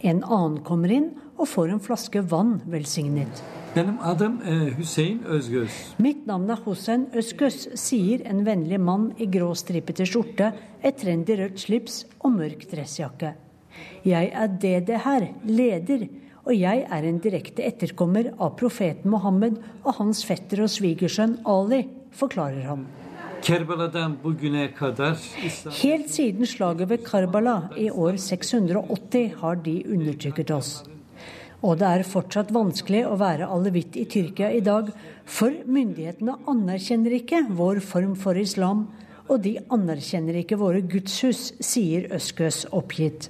En annen kommer inn og får en flaske vann velsignet. E, Özgöz. Mitt navn er Hussein Øskøs, sier en vennlig mann i grå stripete skjorte, et trendy rødt slips og mørk dressjakke. Jeg er DD her, leder, og jeg er en direkte etterkommer av profeten Mohammed og hans fetter og svigersønn Ali, forklarer han. Helt siden slaget ved Karbala i år 680 har de undertrykket oss. Og det er fortsatt vanskelig å være alevitt i Tyrkia i dag, for myndighetene anerkjenner ikke vår form for islam, og de anerkjenner ikke våre gudshus, sier Øskøs oppgitt.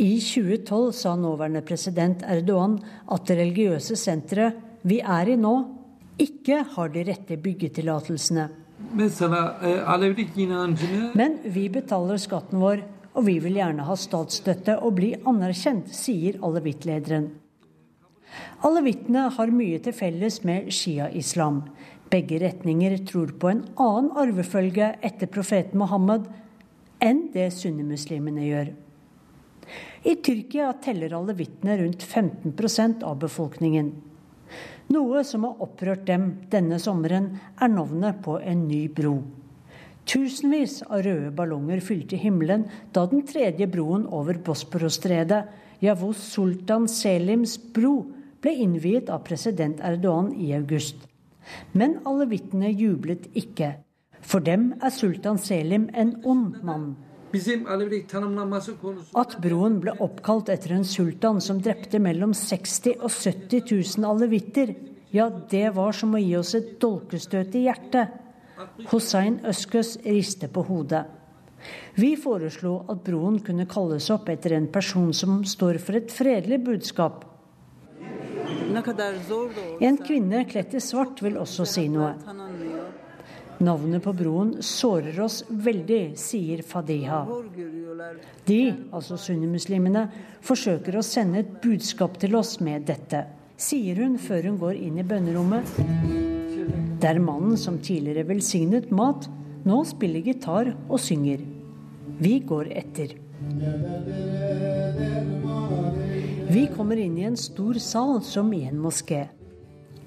I 2012 sa nåværende president Erdogan at det religiøse senteret vi er i nå, ikke har de rette byggetillatelsene. Men vi betaler skatten vår, og vi vil gjerne ha statsstøtte og bli anerkjent, sier alevittlederen. Alawittene har mye til felles med shia-islam. Begge retninger tror på en annen arvefølge etter profeten Mohammed enn det sunnimuslimene gjør. I Tyrkia teller alawittene rundt 15% av befolkningen. Noe som har opprørt dem denne sommeren, er navnet på en ny bro. Tusenvis av røde ballonger fylte himmelen da den tredje broen over Bosporosstredet, Yavuz Sultan Selims bro, ble innviet av president Erdogan i august. Men alle vitnene jublet ikke. For dem er sultan Selim en ond mann. At broen ble oppkalt etter en sultan som drepte mellom 60 og 70 000 alevitter, ja, det var som å gi oss et dolkestøt i hjertet. Hussein Øskøs rister på hodet. Vi foreslo at broen kunne kalles opp etter en person som står for et fredelig budskap. En kvinne kledd i svart vil også si noe. Navnet på broen sårer oss veldig, sier Fadiha. De, altså sunnimuslimene, forsøker å sende et budskap til oss med dette, sier hun før hun går inn i bønnerommet der mannen som tidligere velsignet mat, nå spiller gitar og synger. Vi går etter. Vi kommer inn i en stor sal som i en moské.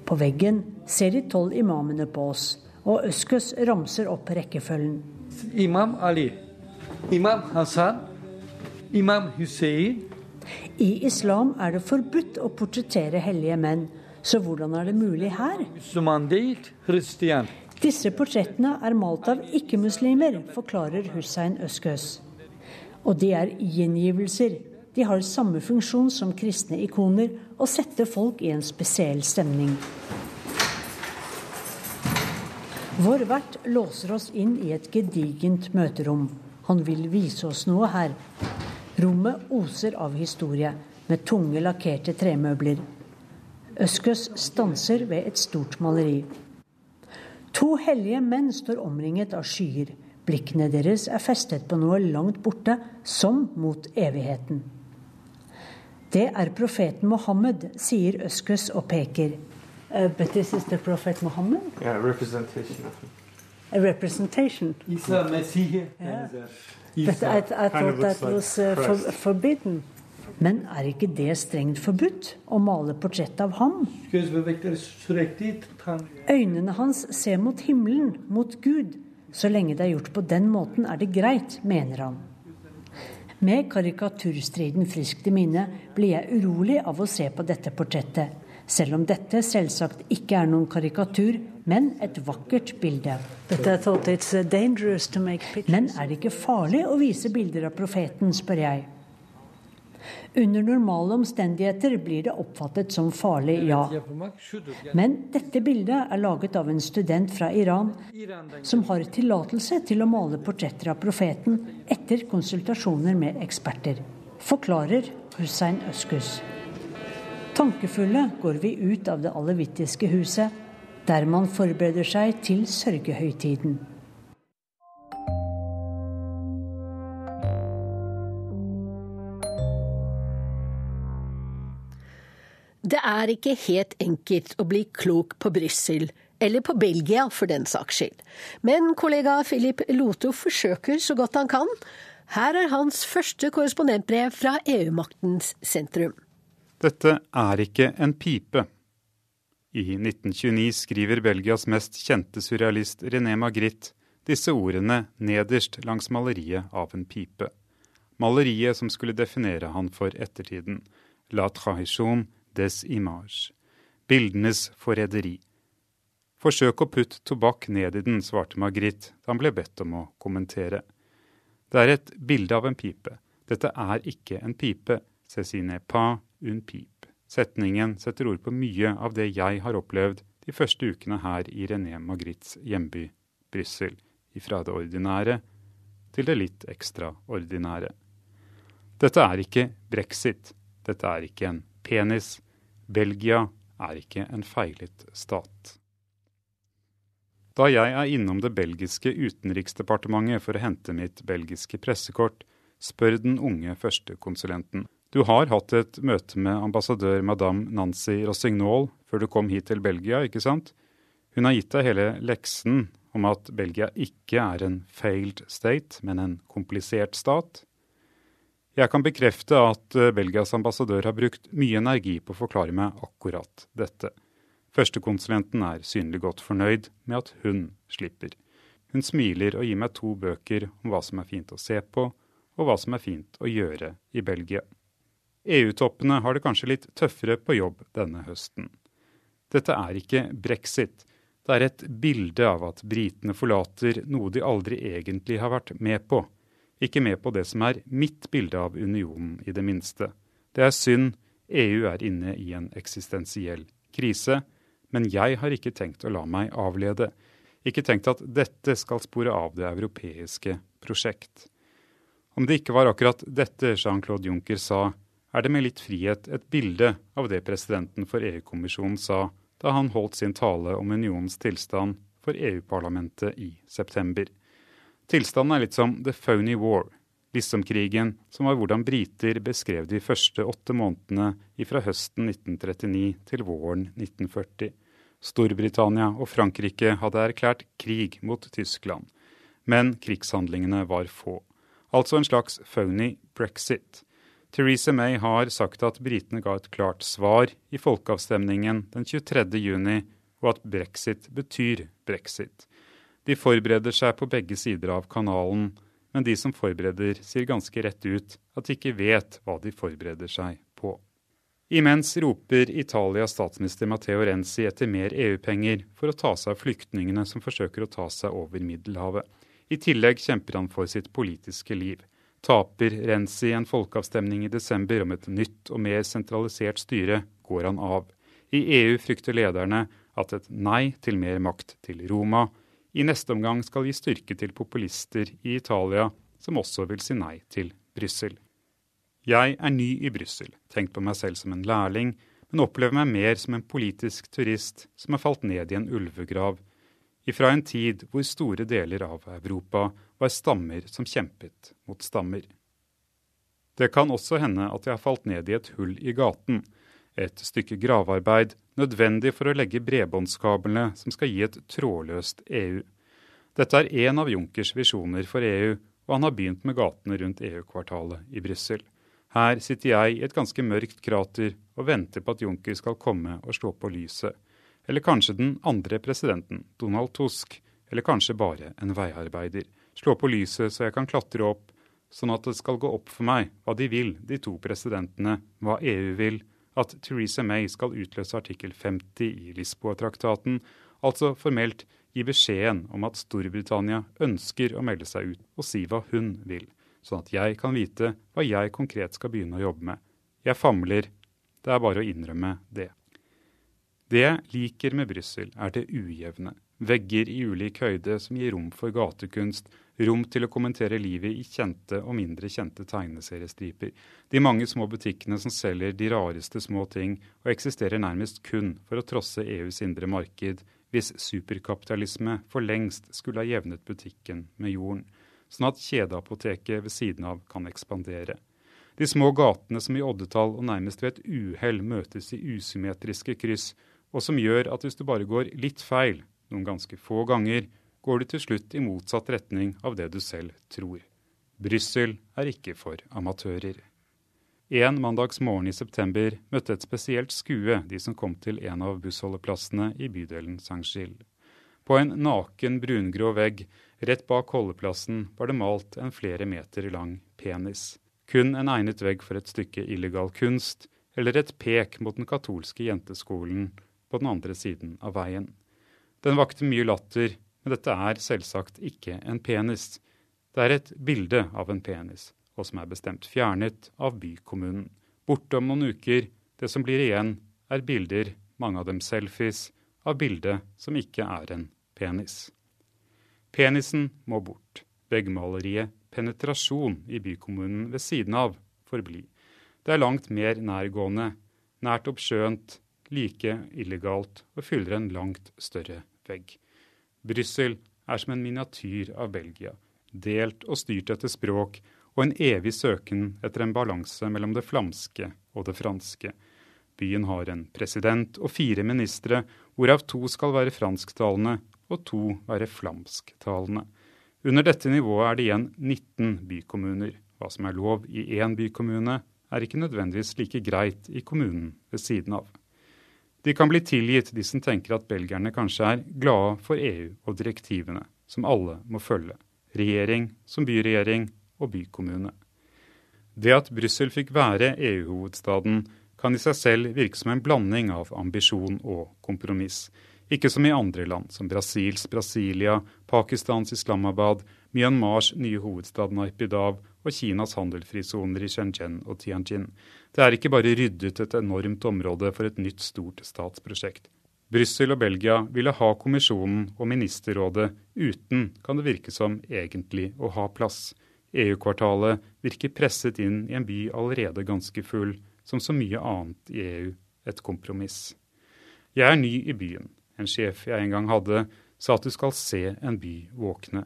På veggen ser de tolv imamene på oss, og Øskøs ramser opp rekkefølgen. Imam Ali, Imam Hassan, Imam Hussein. I islam er det forbudt å portrettere hellige menn, så hvordan er det mulig her? Disse portrettene er malt av ikke-muslimer, forklarer Hussein Øskøs. Og de er gjengivelser. De har samme funksjon som kristne ikoner, og setter folk i en spesiell stemning. Vår vert låser oss inn i et gedigent møterom. Han vil vise oss noe her. Rommet oser av historie, med tunge, lakkerte tremøbler. Øskøs stanser ved et stort maleri. To hellige menn står omringet av skyer. Blikkene deres er festet på noe langt borte, som mot evigheten. Det er profeten Mohammed, sier Øskøs og peker. Uh, but this is the prophet Muhammad? Yeah, representation of him. A representation? Isa Messiah. Yeah. But I, I thought that was uh, for, forbidden. Men er ikke det strengt forbudt å male portrett av ham? Øynene hans ser mot himmelen, mot Gud. Så lenge det er gjort på den måten, er det greit, mener han. Med karikaturstriden friskt i minne blir jeg urolig av å se på dette portrettet. Selv om dette selvsagt ikke er noen karikatur, men et vakkert bilde. Men er det ikke farlig å vise bilder av profeten, spør jeg. Under normale omstendigheter blir det oppfattet som farlig, ja. Men dette bildet er laget av en student fra Iran som har tillatelse til å male portretter av profeten etter konsultasjoner med eksperter, forklarer Hussein Øskus. Tankefulle går vi ut av det alevittiske huset, der man forbereder seg til sørgehøytiden. Det er ikke helt enkelt å bli klok på Brussel, eller på Belgia for den saks skyld. Men kollega Philip Loto forsøker så godt han kan. Her er hans første korrespondentbrev fra EU-maktens sentrum. Dette er ikke en pipe. I 1929 skriver Belgias mest kjente surrealist René Magritte disse ordene nederst langs maleriet av en pipe. Maleriet som skulle definere han for ettertiden. La tradition des images, bildenes forræderi. Forsøk å putte tobakk ned i den, svarte Margrit da han ble bedt om å kommentere. Det er et bilde av en pipe. Dette er ikke en pipe. Cécine pas un pip. Setningen setter ord på mye av det jeg har opplevd de første ukene her i René Magrits hjemby Brussel. Ifra det ordinære til det litt ekstraordinære. Dette er ikke brexit. Dette er ikke en penis. Belgia er ikke en feilet stat. Da jeg er innom det belgiske utenriksdepartementet for å hente mitt belgiske pressekort, spør den unge førstekonsulenten. Du har hatt et møte med ambassadør madame Nancy Rossignol før du kom hit til Belgia, ikke sant? Hun har gitt deg hele leksen om at Belgia ikke er en failed state, men en komplisert stat? Jeg kan bekrefte at eh, Belgias ambassadør har brukt mye energi på å forklare meg akkurat dette. Førstekonsulenten er synlig godt fornøyd med at hun slipper. Hun smiler og gir meg to bøker om hva som er fint å se på, og hva som er fint å gjøre i Belgia. EU-toppene har det kanskje litt tøffere på jobb denne høsten. Dette er ikke brexit. Det er et bilde av at britene forlater noe de aldri egentlig har vært med på ikke med på det som er mitt bilde av unionen, i det minste. Det er synd, EU er inne i en eksistensiell krise, men jeg har ikke tenkt å la meg avlede. Ikke tenkt at dette skal spore av det europeiske prosjekt. Om det ikke var akkurat dette Jean-Claude Juncker sa, er det med litt frihet et bilde av det presidenten for EU-kommisjonen sa da han holdt sin tale om unionens tilstand for EU-parlamentet i september. Tilstanden er litt som The Phony War, Lissomkrigen, som var hvordan briter beskrev de første åtte månedene fra høsten 1939 til våren 1940. Storbritannia og Frankrike hadde erklært krig mot Tyskland, men krigshandlingene var få. Altså en slags phony brexit. Theresa May har sagt at britene ga et klart svar i folkeavstemningen den 23. juni, og at brexit betyr brexit. De forbereder seg på begge sider av kanalen, men de som forbereder, sier ganske rett ut at de ikke vet hva de forbereder seg på. Imens roper Italias statsminister Matteo Renzi etter mer EU-penger for å ta seg av flyktningene som forsøker å ta seg over Middelhavet. I tillegg kjemper han for sitt politiske liv. Taper Renzi en folkeavstemning i desember om et nytt og mer sentralisert styre, går han av. I EU frykter lederne at et nei til mer makt til Roma i neste omgang skal gi styrke til populister i Italia, som også vil si nei til Brussel. Jeg er ny i Brussel, tenkt på meg selv som en lærling, men opplever meg mer som en politisk turist som har falt ned i en ulvegrav, ifra en tid hvor store deler av Europa var stammer som kjempet mot stammer. Det kan også hende at jeg har falt ned i et hull i gaten. Et stykke gravearbeid nødvendig for å legge bredbåndskablene som skal gi et trådløst EU. Dette er én av Junkers visjoner for EU, og han har begynt med gatene rundt EU-kvartalet i Brussel. Her sitter jeg i et ganske mørkt krater og venter på at Junker skal komme og slå på lyset. Eller kanskje den andre presidenten, Donald Tusk. Eller kanskje bare en veiarbeider. Slå på lyset så jeg kan klatre opp, sånn at det skal gå opp for meg hva de vil, de to presidentene, hva EU vil, at Theresa May skal utløse artikkel 50 i Lisboa-traktaten, altså formelt gi beskjeden om at Storbritannia ønsker å melde seg ut og si hva hun vil, sånn at jeg kan vite hva jeg konkret skal begynne å jobbe med. Jeg famler, det er bare å innrømme det. Det jeg liker med Brussel, er det ujevne. Vegger i ulik høyde som gir rom for gatekunst, rom til å kommentere livet i kjente og mindre kjente tegneseriestriper. De mange små butikkene som selger de rareste små ting, og eksisterer nærmest kun for å trosse EUs indre marked, hvis superkapitalisme for lengst skulle ha jevnet butikken med jorden, sånn at kjedeapoteket ved siden av kan ekspandere. De små gatene som i oddetall og nærmest ved et uhell møtes i usymmetriske kryss, og som gjør at hvis du bare går litt feil, noen ganske få ganger, går du til slutt i motsatt retning av det du selv tror. Brussel er ikke for amatører. En mandagsmorgen i september møtte et spesielt skue de som kom til en av bussholdeplassene i bydelen Saint-Gilles. På en naken, brungrå vegg rett bak holdeplassen var det malt en flere meter lang penis. Kun en egnet vegg for et stykke illegal kunst, eller et pek mot den katolske jenteskolen på den andre siden av veien. Den vakte mye latter, men dette er selvsagt ikke en penis. Det er et bilde av en penis, og som er bestemt fjernet av bykommunen. Borte om noen uker, det som blir igjen, er bilder, mange av dem selfies, av bildet som ikke er en penis. Penisen må bort. Veggmaleriet 'penetrasjon' i bykommunen ved siden av forbli. Det er langt mer nærgående, nært oppskjønt, like illegalt og fyller en langt større vegg. Brussel er som en miniatyr av Belgia, delt og styrt etter språk og en evig søken etter en balanse mellom det flamske og det franske. Byen har en president og fire ministre, hvorav to skal være fransktalende og to være flamsktalende. Under dette nivået er det igjen 19 bykommuner. Hva som er lov i én bykommune, er ikke nødvendigvis like greit i kommunen ved siden av. De kan bli tilgitt, de som tenker at belgierne kanskje er glade for EU og direktivene, som alle må følge. Regjering som byregjering og bykommune. Det at Brussel fikk være EU-hovedstaden, kan i seg selv virke som en blanding av ambisjon og kompromiss. Ikke som i andre land, som Brasils Brasilia, Pakistans Islamabad, Myanmars nye hovedstad Naipidav og Kinas handelfrisoner i Shenzhen og Tianjin. Det er ikke bare ryddet et enormt område for et nytt, stort statsprosjekt. Brussel og Belgia ville ha kommisjonen og ministerrådet uten, kan det virke som, egentlig å ha plass. EU-kvartalet virker presset inn i en by allerede ganske full, som så mye annet i EU, et kompromiss. Jeg er ny i byen. En sjef jeg en gang hadde, sa at du skal se en by våkne.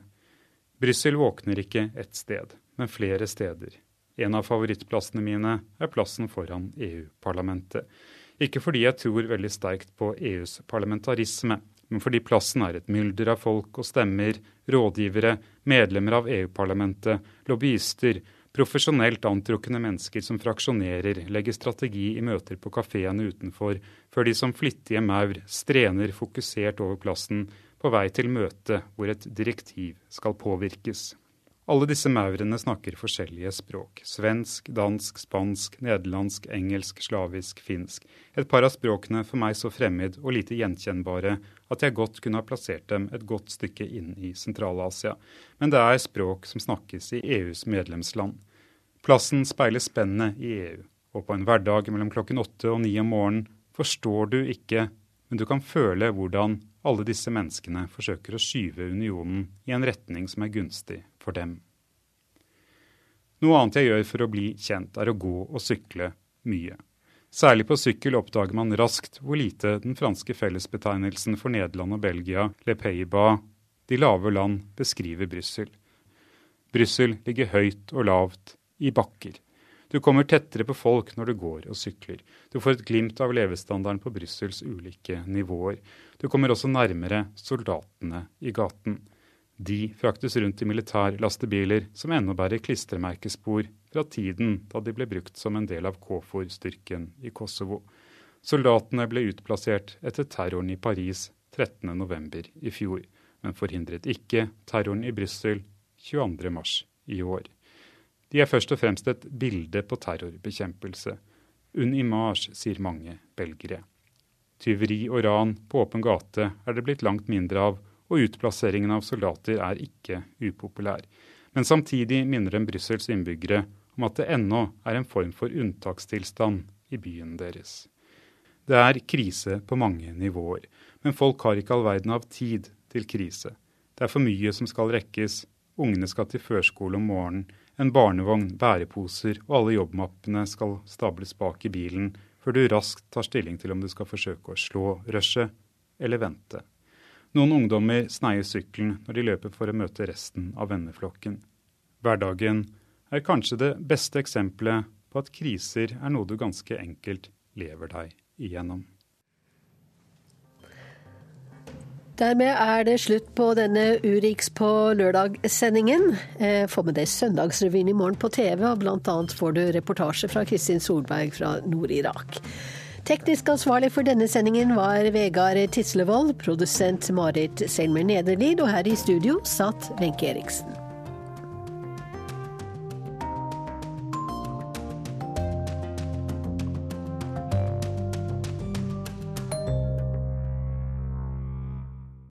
Brussel våkner ikke ett sted, men flere steder. En av favorittplassene mine er plassen foran EU-parlamentet. Ikke fordi jeg tror veldig sterkt på EUs parlamentarisme, men fordi plassen er et mylder av folk og stemmer, rådgivere, medlemmer av EU-parlamentet, lobbyister, profesjonelt antrukne mennesker som fraksjonerer, legger strategi i møter på kafeene utenfor, før de som flittige maur strener fokusert over plassen på vei til møte hvor et direktiv skal påvirkes. Alle disse maurene snakker forskjellige språk. Svensk, dansk, spansk, nederlandsk, engelsk, slavisk, finsk. Et par av språkene for meg så fremmed og lite gjenkjennbare at jeg godt kunne ha plassert dem et godt stykke inn i Sentral-Asia. Men det er språk som snakkes i EUs medlemsland. Plassen speiler spennet i EU, og på en hverdag mellom klokken åtte og ni om morgenen forstår du ikke, men du kan føle hvordan alle disse menneskene forsøker å skyve unionen i en retning som er gunstig for dem. Noe annet jeg gjør for å bli kjent, er å gå og sykle mye. Særlig på sykkel oppdager man raskt hvor lite den franske fellesbetegnelsen for Nederland og Belgia, Le Pays-Bas, de lave land, beskriver Brussel. Brussel ligger høyt og lavt, i bakker. Du kommer tettere på folk når du går og sykler. Du får et glimt av levestandarden på Brussels ulike nivåer. Du kommer også nærmere soldatene i gaten. De fraktes rundt i militærlastebiler som ennå bærer klistremerkespor fra tiden da de ble brukt som en del av KFOR-styrken i Kosovo. Soldatene ble utplassert etter terroren i Paris 13.11. i fjor, men forhindret ikke terroren i Brussel 22.3 i år. De er først og fremst et bilde på terrorbekjempelse. Un image, sier mange belgere. Tyveri og ran på åpen gate er det blitt langt mindre av, og utplasseringen av soldater er ikke upopulær. Men samtidig minner den Brussels innbyggere om at det ennå er en form for unntakstilstand i byen deres. Det er krise på mange nivåer, men folk har ikke all verden av tid til krise. Det er for mye som skal rekkes, ungene skal til førskole om morgenen, en barnevogn, bæreposer og alle jobbmappene skal stables bak i bilen før du raskt tar stilling til om du skal forsøke å slå rushet eller vente. Noen ungdommer sneier sykkelen når de løper for å møte resten av venneflokken. Hverdagen er kanskje det beste eksempelet på at kriser er noe du ganske enkelt lever deg igjennom. Dermed er det slutt på denne Urix på lørdag-sendingen. Eh, få med deg Søndagsrevyen i morgen på TV, og bl.a. får du reportasje fra Kristin Solberg fra Nord-Irak. Teknisk ansvarlig for denne sendingen var Vegard Tislevold, produsent Marit Selmer Nederlid, og her i studio satt Wenche Eriksen.